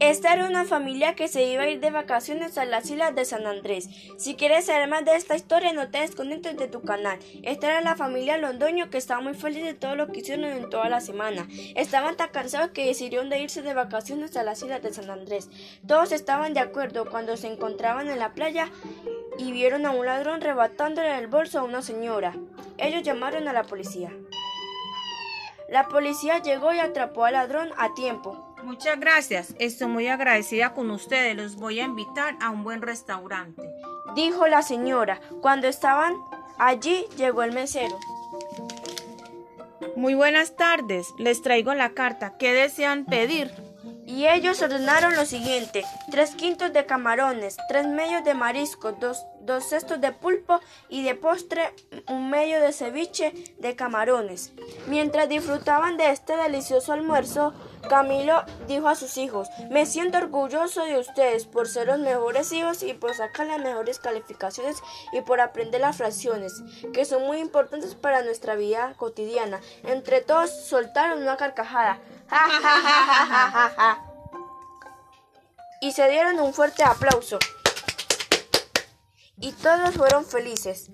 Esta era una familia que se iba a ir de vacaciones a las islas de San Andrés. Si quieres saber más de esta historia, no te desconectes de tu canal. Esta era la familia Londoño que estaba muy feliz de todo lo que hicieron en toda la semana. Estaban tan cansados que decidieron de irse de vacaciones a las islas de San Andrés. Todos estaban de acuerdo cuando se encontraban en la playa y vieron a un ladrón rebatándole el bolso a una señora. Ellos llamaron a la policía. La policía llegó y atrapó al ladrón a tiempo. Muchas gracias. Estoy muy agradecida con ustedes. Los voy a invitar a un buen restaurante. Dijo la señora. Cuando estaban allí, llegó el mesero. Muy buenas tardes. Les traigo la carta. ¿Qué desean pedir? Y ellos ordenaron lo siguiente, tres quintos de camarones, tres medios de marisco, dos, dos, cestos de pulpo y de postre un medio de ceviche de camarones. Mientras disfrutaban de este delicioso almuerzo, Camilo dijo a sus hijos, me siento orgulloso de ustedes por ser los mejores hijos y por sacar las mejores calificaciones y por aprender las fracciones, que son muy importantes para nuestra vida cotidiana. Entre todos soltaron una carcajada. Y se dieron un fuerte aplauso. Y todos fueron felices.